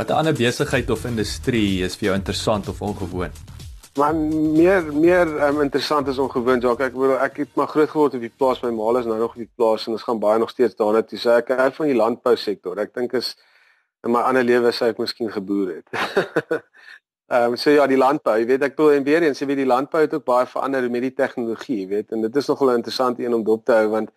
Wat 'n ander besigheid of industrie is vir jou interessant of ongewoon? Maar meer meer um, interessant is ongewoon, Jacques. Ek bedoel ek het maar groot geword op die plaas. My ma is nou nog op die plaas en ons gaan baie nog steeds daarna toe. So ek hou van die landbou sektor. Ek dink is in my ander lewe sou ek miskien geboer het. Ehm um, so ja, die landbou, jy weet ek wil en weer eens, jy weet die landbou het ook baie verander met die tegnologie, jy weet. En dit is nogal 'n interessante een om dop te hou want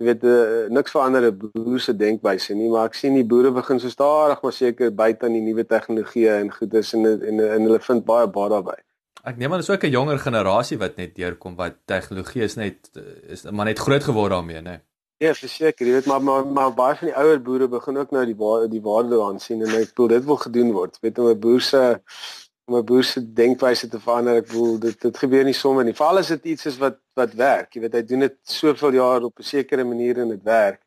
jy weet uh, niks verander 'n boer se denkwyse nie, maar ek sien die boere begin so stadig maar seker buite aan die nuwe tegnologieë en goed is en en en hulle vind baie baie daarbey. Ek neem aan dis ook 'n jonger generasie wat net deurkom wat tegnologie is net is maar net groot geword daarmee, né? Ja, verseker, jy weet maar, maar maar baie van die ouer boere begin ook nou die waarde die waarde daarin sien en ek voel dit wil gedoen word. Weet om 'n boer se om 'n boer se denkwyse te verander. Ek voel dit dit gebeur nie sommer nie. Veral as dit iets is wat wat werk. Jy weet hy doen dit soveel jaar op 'n sekere manier en dit werk.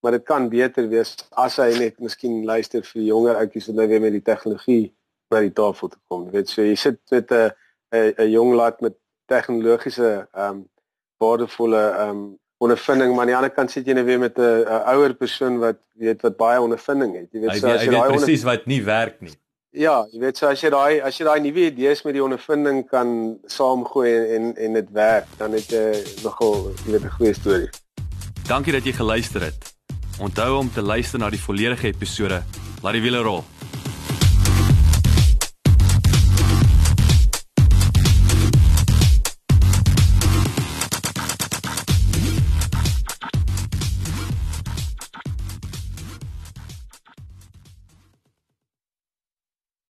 Maar dit kan beter wees as hy net miskien luister vir die jonger ouetjies wat nou weer met die tegnologie by die tafel te kom. Jy weet so jy sit met 'n 'n 'n jong laat met tegnologiese ehm um, waardevolle ehm um, ondervinding maar aan die ander kant sit jy net weer met 'n ouer persoon wat weet wat baie ondervinding het. Jy weet so as jy daai presies wat nie werk nie. Ja, jy weet so as jy daai as jy daai nuwe idees met die ondervinding kan saamgooi en en dit werk, dan het jy nogal jy weet 'n goeie storie. Dankie dat jy geluister het. Onthou om te luister na die volledige episode. Laat die wiele rol.